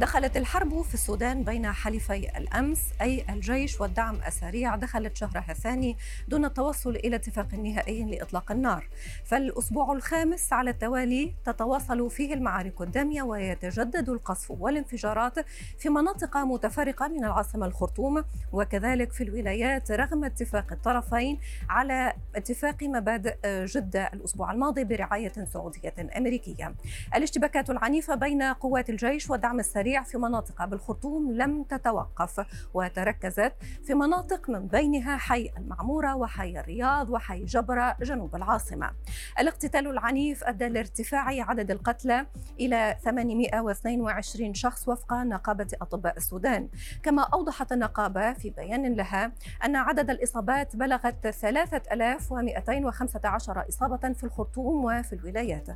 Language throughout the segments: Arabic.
دخلت الحرب في السودان بين حليفي الأمس أي الجيش والدعم السريع. دخلت شهرها الثاني دون التوصل إلى اتفاق نهائي لإطلاق النار. فالأسبوع الخامس على التوالي تتواصل فيه المعارك الدامية ويتجدد القصف والانفجارات في مناطق متفرقة من العاصمة الخرطوم. وكذلك في الولايات رغم اتفاق الطرفين على اتفاق مبادئ جدة الأسبوع الماضي برعاية سعودية أمريكية. الاشتباكات العنيفة بين قوات الجيش والدعم السريع السريع في مناطق بالخرطوم لم تتوقف وتركزت في مناطق من بينها حي المعمورة وحي الرياض وحي جبرة جنوب العاصمة. الاقتتال العنيف أدى لارتفاع عدد القتلى إلى 822 شخص وفق نقابة أطباء السودان. كما أوضحت النقابة في بيان لها أن عدد الإصابات بلغت 3215 إصابة في الخرطوم وفي الولايات.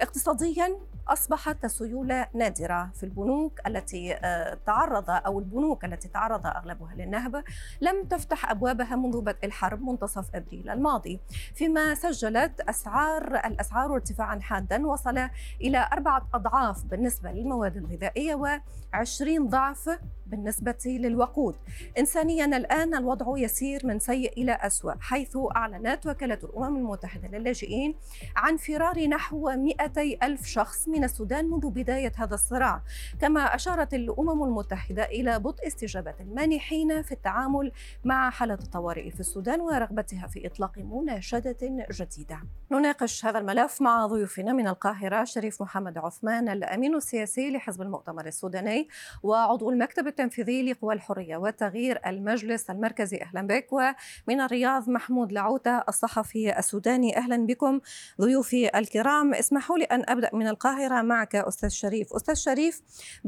اقتصاديا أصبحت السيولة نادرة في البنوك التي آه، تعرض أو البنوك التي تعرض أغلبها للنهب لم تفتح أبوابها منذ بدء الحرب منتصف أبريل الماضي فيما سجلت أسعار الأسعار ارتفاعا حادا وصل إلى أربعة أضعاف بالنسبة للمواد الغذائية و20 ضعف بالنسبة للوقود. إنسانيا الآن الوضع يسير من سيء إلى أسوأ حيث أعلنت وكالة الأمم المتحدة للاجئين عن فرار نحو 200 ألف شخص من السودان منذ بداية هذا الصراع. كما أشارت الأمم المتحدة إلى بطء استجابة المانحين في التعامل مع حالة الطوارئ في السودان ورغبتها في إطلاق مناشدة جديدة. نناقش هذا الملف مع ضيوفنا من القاهرة شريف محمد عثمان الأمين السياسي لحزب المؤتمر السوداني وعضو المكتب التنفيذي لقوى الحرية والتغيير المجلس المركزي. أهلا بك. ومن الرياض محمود لعوتة الصحفي السوداني. أهلا بكم ضيوفي الكرام. اسمحوا لي أن أبدأ من القاهرة معك أستاذ شريف. أستاذ شريف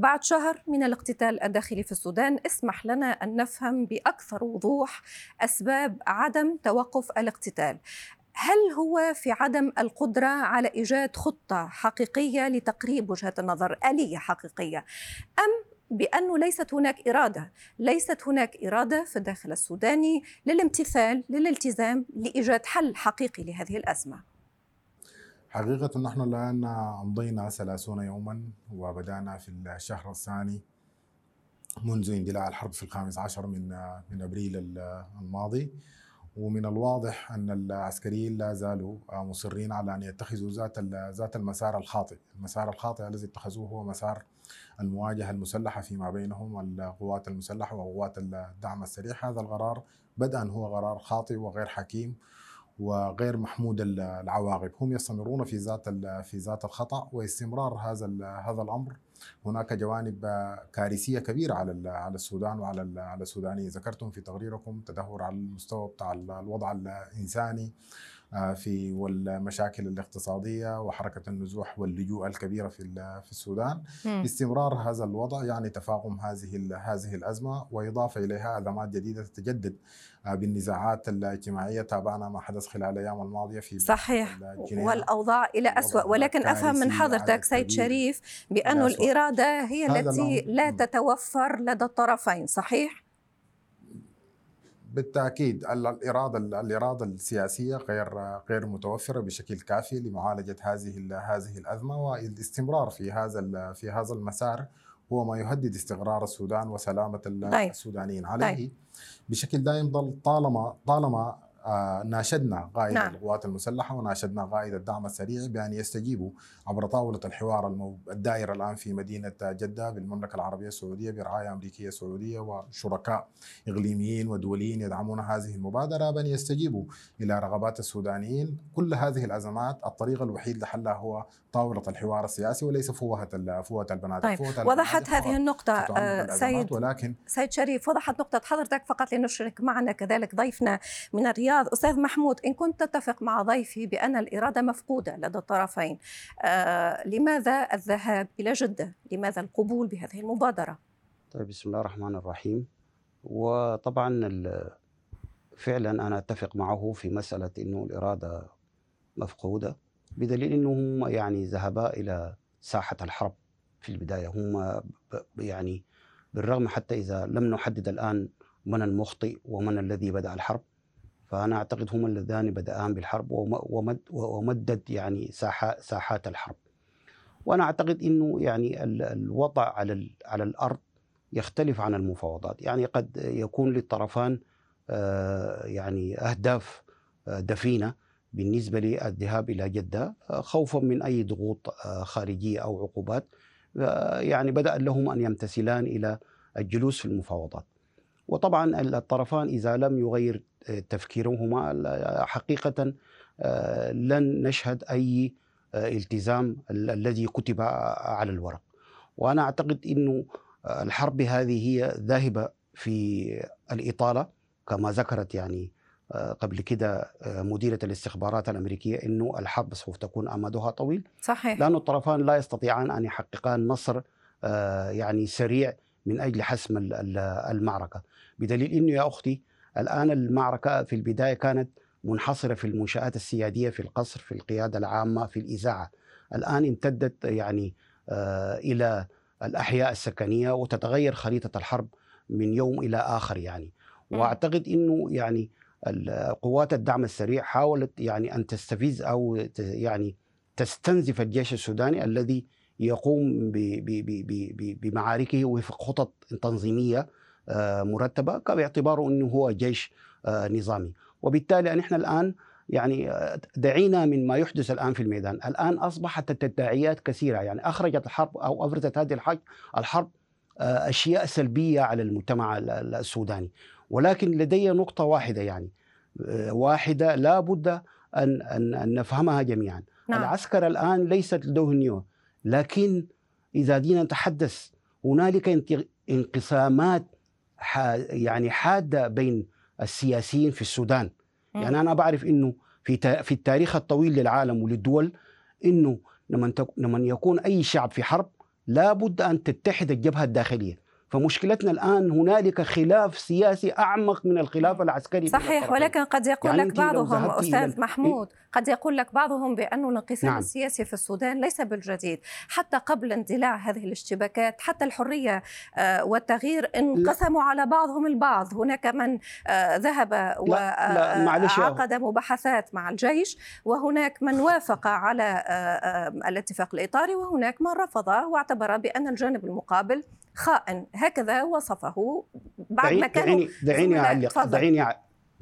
بعد شهر من الاقتتال الداخلي في السودان اسمح لنا أن نفهم بأكثر وضوح أسباب عدم توقف الاقتتال. هل هو في عدم القدرة على إيجاد خطة حقيقية لتقريب وجهة النظر آلية حقيقية أم بأنه ليست هناك إرادة ليست هناك إرادة في الداخل السوداني للامتثال للالتزام لإيجاد حل حقيقي لهذه الأزمة؟ حقيقة نحن الآن أمضينا ثلاثون يوما وبدأنا في الشهر الثاني منذ اندلاع الحرب في الخامس عشر من من أبريل الماضي. ومن الواضح أن العسكريين لا زالوا مصرين على أن يتخذوا ذات ذات المسار الخاطئ. المسار الخاطئ الذي اتخذوه هو مسار المواجهة المسلحة فيما بينهم القوات المسلحة وقوات الدعم السريع. هذا القرار بدءا هو قرار خاطئ وغير حكيم. وغير محمود العواقب. هم يستمرون في ذات في ذات الخطأ واستمرار هذا هذا الأمر. هناك جوانب كارثية كبيرة على على السودان وعلى على السودانيين. ذكرتم في تقريركم تدهور على المستوى بتاع الوضع الإنساني. في والمشاكل الاقتصادية وحركة النزوح واللجوء الكبيرة في في السودان. م. استمرار هذا الوضع يعني تفاقم هذه هذه الأزمة وإضافة إليها أزمات جديدة تتجدد آه، بالنزاعات الاجتماعية. تابعنا ما حدث خلال الأيام الماضية في صحيح. والأوضاع إلى أسوأ. ولكن أفهم من حضرتك سيد شريف بأن الإرادة هي التي لا تتوفر لدى الطرفين صحيح؟ بالتأكيد الإرادة الإرادة السياسية غير غير متوفرة بشكل كافي لمعالجة هذه هذه الأزمة والاستمرار في هذا في هذا المسار هو ما يهدد استقرار السودان وسلامة طيب. السودانيين عليه طيب. بشكل دائم ضل طالما طالما ناشدنا قائد نعم. القوات المسلحة وناشدنا قائد الدعم السريع بأن يستجيبوا عبر طاولة الحوار الدائرة الآن في مدينة جدة بالمملكة العربية السعودية برعاية أمريكية سعودية وشركاء إقليميين ودوليين يدعمون هذه المبادرة بأن يستجيبوا إلى رغبات السودانيين، كل هذه الأزمات الطريق الوحيد لحلها هو طاولة الحوار السياسي وليس فوهة فوهة البنادق طيب. فوهة وضحت هذه النقطة آه، سيد ولكن سيد شريف وضحت نقطة حضرتك فقط لنشرك معنا كذلك ضيفنا من الرياض الرياض أستاذ محمود إن كنت تتفق مع ضيفي بأن الإرادة مفقودة لدى الطرفين آه لماذا الذهاب إلى جدة؟ لماذا القبول بهذه المبادرة؟ طيب بسم الله الرحمن الرحيم وطبعا فعلا أنا أتفق معه في مسألة أنه الإرادة مفقودة بدليل أنهم يعني ذهبا إلى ساحة الحرب في البداية هم يعني بالرغم حتى إذا لم نحدد الآن من المخطئ ومن الذي بدأ الحرب فأنا أعتقد هم اللذان بدأان بالحرب وم- ومد ومدد يعني ساحات الحرب. وأنا أعتقد أنه يعني ال- الوضع على على الأرض يختلف عن المفاوضات. يعني قد يكون للطرفان آه، يعني أهداف آه، دفينة بالنسبة للذهاب إلى جدة آه، خوفا من أي ضغوط خارجية أو عقوبات. يعني بدأ لهم أن يمتثلان إلى الجلوس في المفاوضات. وطبعا الطرفان إذا لم يغير آه، تفكيرهما لا- حقيقة آه، لن نشهد أي آه، التزام ال- الذي كتب على الورق. وأنا أعتقد أنه آه، الحرب هذه هي ذاهبة في الإطالة كما ذكرت يعني آه، قبل كده آه، مديرة الاستخبارات الأمريكية أنه الحرب سوف تكون أمدها طويل. صحيح. لأن الطرفان لا يستطيعان أن يحققا نصر آه، يعني سريع من أجل حسم ال- ال- المعركة. بدليل أنه يا أختي الآن المعركة في البداية كانت منحصرة في المنشآت السيادية في القصر في القيادة العامة في الإذاعة الآن امتدت يعني آه، إلى الأحياء السكنية وتتغير خريطة الحرب من يوم إلى آخر يعني مم. وأعتقد أنه يعني قوات الدعم السريع حاولت يعني أن تستفز ت- يعني تستنزف الجيش السوداني الذي يقوم بمعاركه وفق خطط تنظيمية مرتبة باعتباره إنه هو جيش آه، نظامي. وبالتالي نحن الآن يعني آه، دعينا من ما يحدث الآن في الميدان، الآن أصبحت التداعيات كثيرة. يعني أخرجت الحرب أو أفرزت هذه الحرب الحرب آه، أشياء سلبية على المجتمع ال- ال- السوداني. ولكن لدي نقطة واحدة يعني آه، واحدة لا بد أن أن أن نفهمها جميعا. نعم. العسكر الآن ليست له نية لكن إذا جينا نتحدث هنالك انقسامات يعني حادة بين السياسيين في السودان مم. يعني أنا بعرف أنه في في التاريخ الطويل للعالم وللدول لما تك- لما يكون أي شعب في حرب لابد أن تتحد الجبهة الداخلية فمشكلتنا الآن هنالك خلاف سياسي أعمق من الخلاف العسكري صحيح. ولكن قد يقول يعني لك بعضهم أستاذ ال- محمود قد يقول لك بعضهم بانه الانقسام نعم. السياسي في السودان ليس بالجديد. حتى قبل اندلاع هذه الاشتباكات حتى الحرية آه، والتغيير انقسموا على بعضهم البعض. هناك من آه، ذهب لا، وعقد مباحثات مع الجيش وهناك من وافق على آه، آه، الاتفاق الإطاري وهناك من رفضه واعتبر بأن الجانب المقابل خائن هكذا وصفه بعد ما كانوا دعيني. اعلق. دعيني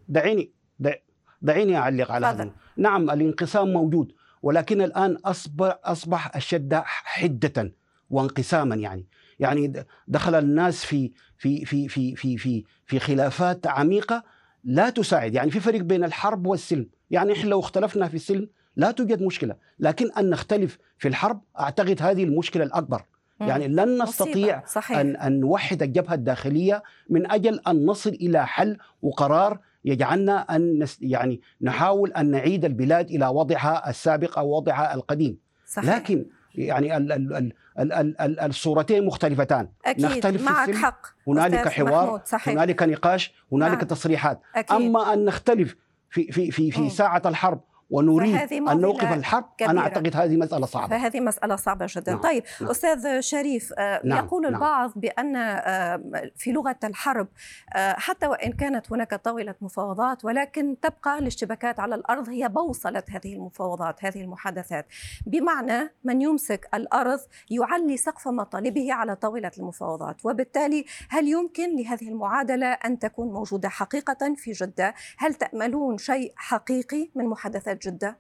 دعيني دع- دعيني أعلق على. هذا نعم الانقسام موجود ولكن الآن اصبح أصبح أشد حدة وانقساما يعني يعني دخل الناس في في في في في في في خلافات عميقة لا تساعد يعني في فرق بين الحرب والسلم يعني إحنا لو اختلفنا في السلم لا توجد مشكلة لكن أن نختلف في الحرب أعتقد هذه المشكلة الأكبر. يعني لن. نستطيع صحيح. أن أن نوحد الجبهة الداخلية من أجل أن نصل إلى حل وقرار يجعلنا أن نس يعني نحاول أن نعيد البلاد إلى وضعها السابق أو وضعها القديم. صحيح. لكن يعني ال ال ال ال ال ال الصورتين مختلفتان. أكيد. نختلف في معك السلم، حق. هنالك حوار هنالك نقاش هنالك نعم. تصريحات. أكيد. أما أن نختلف في في في. في ساعة الحرب ونريد أن نوقف الحرب كبيرة. أنا أعتقد هذه مسألة صعبة فهذه مسألة صعبة جدا نعم. طيب نعم. أستاذ شريف آه، نعم. يقول نعم. البعض بأن آه، في لغة الحرب آه، حتى وإن كانت هناك طاولة مفاوضات ولكن تبقى الاشتباكات على الأرض هي بوصلة هذه المفاوضات هذه المحادثات بمعنى من يمسك الأرض يعلي سقف مطالبه على طاولة المفاوضات وبالتالي هل يمكن لهذه المعادلة أن تكون موجودة حقيقة في جدة هل تأملون شيء حقيقي من محادثات جدة؟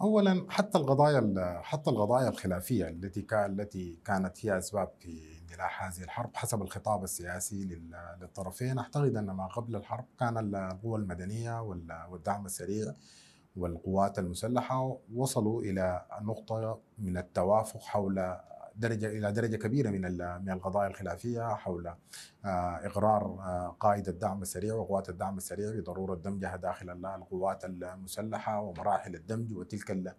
اولا حتى القضايا ال- حتى القضايا الخلافية التي التي كانت هي أسباب في اندلاع هذه الحرب حسب الخطاب السياسي لل- للطرفين أعتقد أن ما قبل الحرب كان القوى المدنية وال- والدعم السريع والقوات المسلحة وصلوا إلى نقطة من التوافق حول درجة إلى درجة كبيرة من من القضايا الخلافية حول آه، إقرار آه، قائد الدعم السريع وقوات الدعم السريع بضرورة دمجها داخل ال- القوات المسلحة ومراحل الدمج وتلك ال-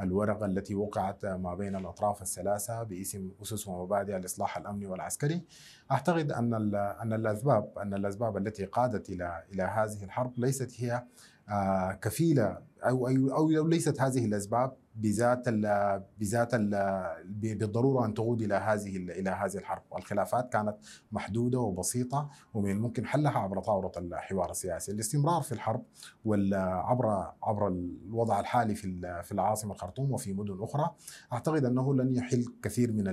الورقة التي وقعت ما بين الأطراف الثلاثة باسم أسس ومبادئ الإصلاح الأمني والعسكري. أعتقد أن أن الأسباب أن الأسباب التي قادت إلى إلى هذه الحرب ليست هي كفيلة أو أو لو ليست هذه الأسباب بذات ال بذات ال بالضرورة أن تقود إلى هذه إلى هذه الحرب، الخلافات كانت محدودة وبسيطة ومن الممكن حلها عبر طاوله الحوار السياسي، الاستمرار في الحرب عبر عبر الوضع الحالي في في العاصمة الخرطوم وفي مدن أخرى، أعتقد أنه لن يحل كثير من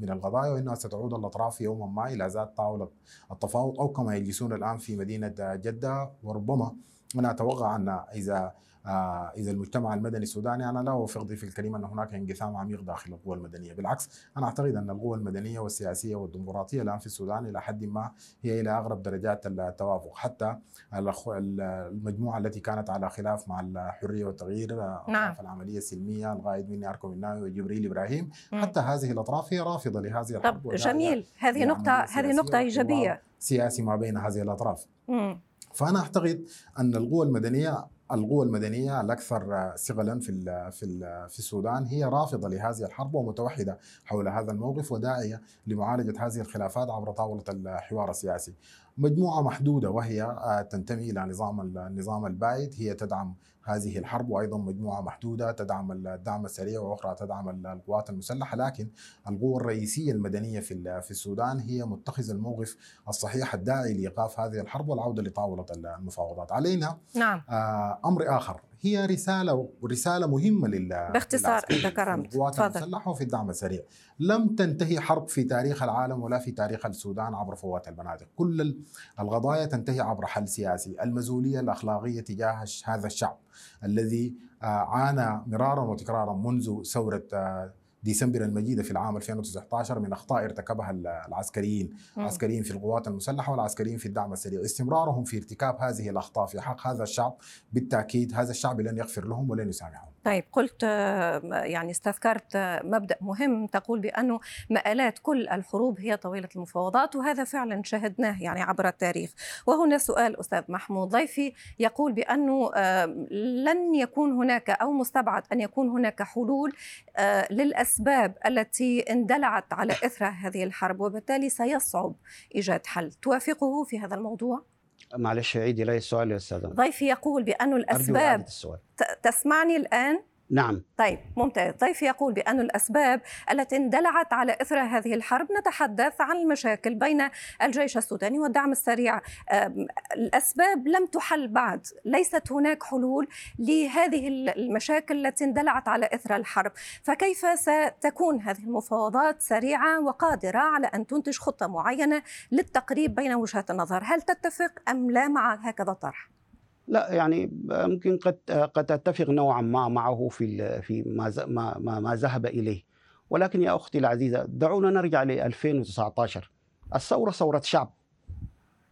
من القضايا وإنها ستعود الأطراف يوما ما إلى ذات طاولة التفاوض أو كما يجلسون الآن في مدينة جدة وربما أنا أتوقع أن إذا آه، إذا المجتمع المدني السوداني أنا لا أوافق ضيف الكريم أن هناك انقسام عميق داخل القوى المدنية، بالعكس أنا أعتقد أن القوى المدنية والسياسية والديمقراطية الآن في السودان إلى حد ما هي إلى أغرب درجات التوافق، حتى المجموعة التي كانت على خلاف مع الحرية والتغيير آه، نعم. في العملية السلمية القائد مني اركو الناوي وجبريل إبراهيم، حتى هذه الأطراف هي رافضة لهذه الحرب طب جميل هذه نقطة هذه نقطة إيجابية سياسي ما بين هذه الأطراف. مم. فأنا أعتقد أن القوى المدنية القوى المدنية الأكثر ثقلا في في في السودان هي رافضة لهذه الحرب ومتوحدة حول هذا الموقف وداعية لمعالجة هذه الخلافات عبر طاولة الحوار السياسي. مجموعة محدودة وهي آه، تنتمي إلى نظام النظام البائد هي تدعم هذه الحرب وأيضا مجموعة محدودة تدعم الدعم السريع وأخرى تدعم القوات المسلحة لكن القوى الرئيسية المدنية في في السودان هي متخذ الموقف الصحيح الداعي لإيقاف هذه الحرب والعودة لطاولة المفاوضات علينا نعم آه، أمر آخر. هي رسالة رسالة مهمة لل باختصار انت كرمت القوات المسلحه وفي الدعم السريع. لم تنتهي حرب في تاريخ العالم ولا في تاريخ السودان عبر فوات البنادق. كل القضايا تنتهي عبر حل سياسي. المسؤوليه الأخلاقية تجاه هذا الشعب الذي آه، عانى مرارا وتكرارا منذ ثورة آه، ديسمبر المجيدة في العام 2019 من أخطاء ارتكبها العسكريين العسكريين في القوات المسلحة والعسكريين في الدعم السريع. استمرارهم في ارتكاب هذه الأخطاء في حق هذا الشعب بالتأكيد هذا الشعب لن يغفر لهم ولن يسامحهم. طيب قلت يعني استذكرت مبدأ مهم تقول بأنه مآلات كل الحروب هي طويلة المفاوضات وهذا فعلا شهدناه يعني عبر التاريخ. وهنا سؤال أستاذ محمود ضيفي يقول بأنه لن يكون هناك أو مستبعد أن يكون هناك حلول آه، للأسباب التي اندلعت على إثر هذه الحرب وبالتالي سيصعب إيجاد حل. توافقه في هذا الموضوع؟ معلش عيدي لي السؤال يا أستاذ ضيفي يقول بأن الأسباب. تسمعني الآن نعم. طيب ممتاز. ضيفي يقول بأن الأسباب التي اندلعت على إثر هذه الحرب نتحدث عن المشاكل بين الجيش السوداني والدعم السريع. الأسباب لم تحل بعد. ليست هناك حلول لهذه المشاكل التي اندلعت على إثر الحرب. فكيف ستكون هذه المفاوضات سريعة وقادرة على أن تنتج خطة معينة للتقريب بين وجهات النظر؟ هل تتفق أم لا مع هكذا طرح؟ لا يعني ممكن قد قد أتفق نوعا ما معه في في ما ما ما ذهب إليه. ولكن يا أختي العزيزة دعونا نرجع ل 2019 الثورة ثورة شعب.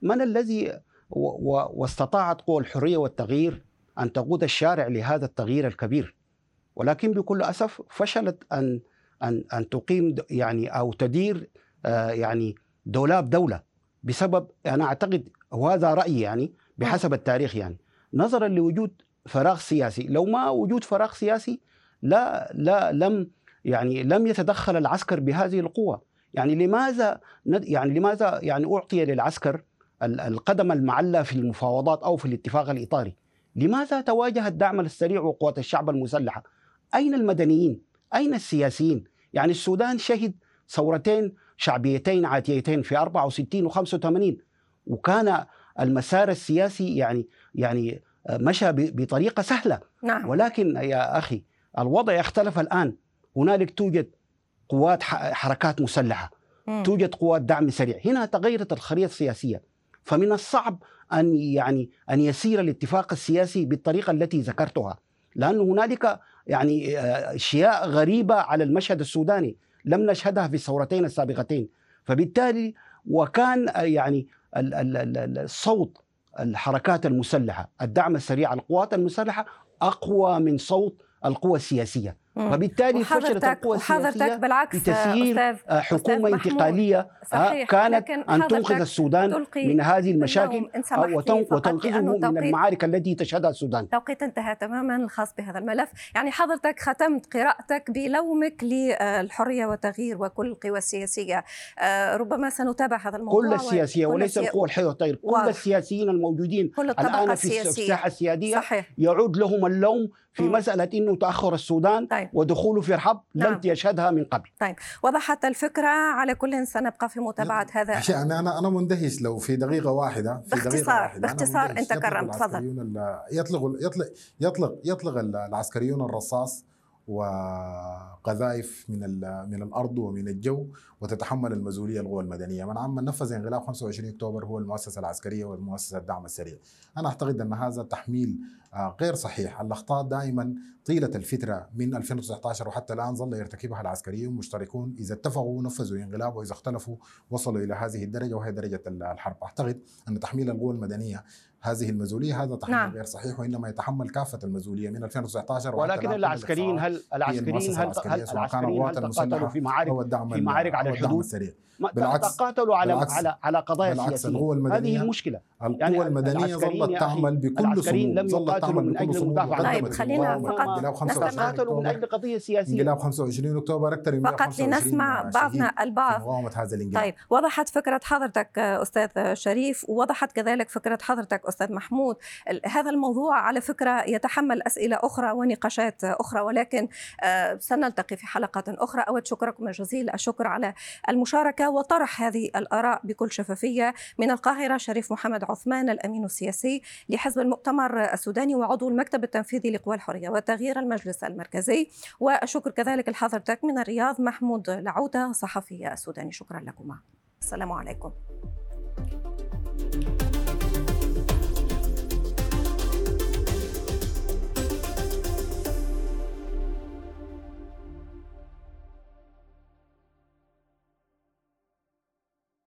من الذي واستطاعت قوى الحرية والتغيير أن تقود الشارع لهذا التغيير الكبير؟ ولكن بكل أسف فشلت أن أن أن تقيم يعني أو تدير آه، يعني دولاب دولة بسبب أنا أعتقد وهذا رأيي يعني بحسب التاريخ يعني. نظرا لوجود فراغ سياسي. لو ما وجود فراغ سياسي لا لا لم يعني لم يتدخل العسكر بهذه القوة. يعني لماذا يعني لماذا يعني أعطي للعسكر القدم المعلى في المفاوضات أو في الاتفاق الإطاري؟ لماذا تواجه الدعم السريع وقوات الشعب المسلحة؟ أين المدنيين؟ أين السياسيين؟ يعني السودان شهد ثورتين شعبيتين عاتيتين في 64 و 85 وكان المسار السياسي يعني يعني آه، مشى بطريقة سهلة. نعم. ولكن يا أخي الوضع اختلف الآن. هنالك توجد قوات حركات مسلحة. م. توجد قوات دعم سريع. هنا تغيرت الخريطة السياسية. فمن الصعب أن يعني أن يسير الاتفاق السياسي بالطريقة التي ذكرتها. لأن هنالك يعني آه، أشياء غريبة على المشهد السوداني لم نشهدها في الثورتين السابقتين. فبالتالي وكان آه، يعني الصوت الحركات المسلحة، الدعم السريع القوات المسلحة أقوى من صوت القوى السياسية،. فبالتالي فشلت القوى وحضرتك السياسيه بالعكس بتسيير آه، حكومة محمود. انتقالية آه، صحيح. كانت أن تنقذ السودان من هذه المشاكل آه، وتنقذه من المعارك التي تشهدها السودان. توقيت انتهى تماما الخاص بهذا الملف. يعني حضرتك ختمت قراءتك بلومك للحرية والتغيير وكل القوى السياسية. ربما سنتابع هذا الموضوع كل السياسية كل وليس القوى الحية والتغيير كل. السياسيين الموجودين كل الآن في الس- في السياسية. الساحه السيادية صحيح. يعود لهم اللوم في مم. مسألة إنه تأخر السودان طيب ودخوله في حرب لم نعم. يشهدها من قبل وضحت الفكرة على كل سنبقى في متابعة هذا يعني أنا أنا مندهش لو في دقيقة واحدة في باختصار- دقيقه واحدة أنا باختصار. أنت كرمت، تفضل. يطلق يطلق يطلق يطلق ال- العسكريون الرصاص وقذائف من من الأرض ومن الجو وتتحمل المسؤوليه القوى المدنية. من عم نفذ انقلاب 25 أكتوبر هو المؤسسة العسكرية والمؤسسة الدعم السريع. أنا أعتقد أن هذا تحميل آه، غير صحيح. الأخطاء دائما طيلة الفترة من 2019 وحتى الآن ظل يرتكبها العسكريون مشتركون إذا اتفقوا نفذوا انقلاب وإذا اختلفوا وصلوا إلى هذه الدرجة وهي درجة ال- الحرب. أعتقد أن تحميل القوى المدنية هذه المسؤوليه هذا تحميل نعم. غير صحيح وإنما يتحمل كافة المسؤوليه من 2019 وحتى ولكن العسكريين هل العسكريين هل هل العسكريين هل تقاتلوا في معارك؟ هو الدعم في معارك على الحدود؟ السريع. بالعكس- تقاتلوا على بالعكس- على على قضايا بالعكس سياسية. القوى هذه المدنيه المشكلة القوى يعني المدنية ظلت تعمل بكل العسكريين صمود لم ظلت يقاتلوا تعمل من بكل أجل صمود المدافع عن طيب، خلينا فقط انقلاب 25 نستمع. قاتلوا من أجل قضية سياسية. انقلاب 25 أكتوبر أكثر من فقط 125 لنسمع بعضنا البعض. مقاومة هذا الانقلاب. طيب وضحت فكرة حضرتك أستاذ شريف ووضحت كذلك فكرة حضرتك أستاذ محمود. هذا الموضوع على فكرة يتحمل أسئلة أخرى ونقاشات أخرى ولكن آه، سنلتقي في حلقات أخرى. أود شكركم جزيل الشكر على المشاركة وطرح هذه الآراء بكل شفافية من القاهرة شريف محمد عثمان الأمين السياسي لحزب المؤتمر السوداني وعضو المكتب التنفيذي لقوى الحرية والتغيير المجلس المركزي. والشكر كذلك لحضرتك من الرياض محمود لعوتة صحفي سوداني شكرا لكما. السلام عليكم.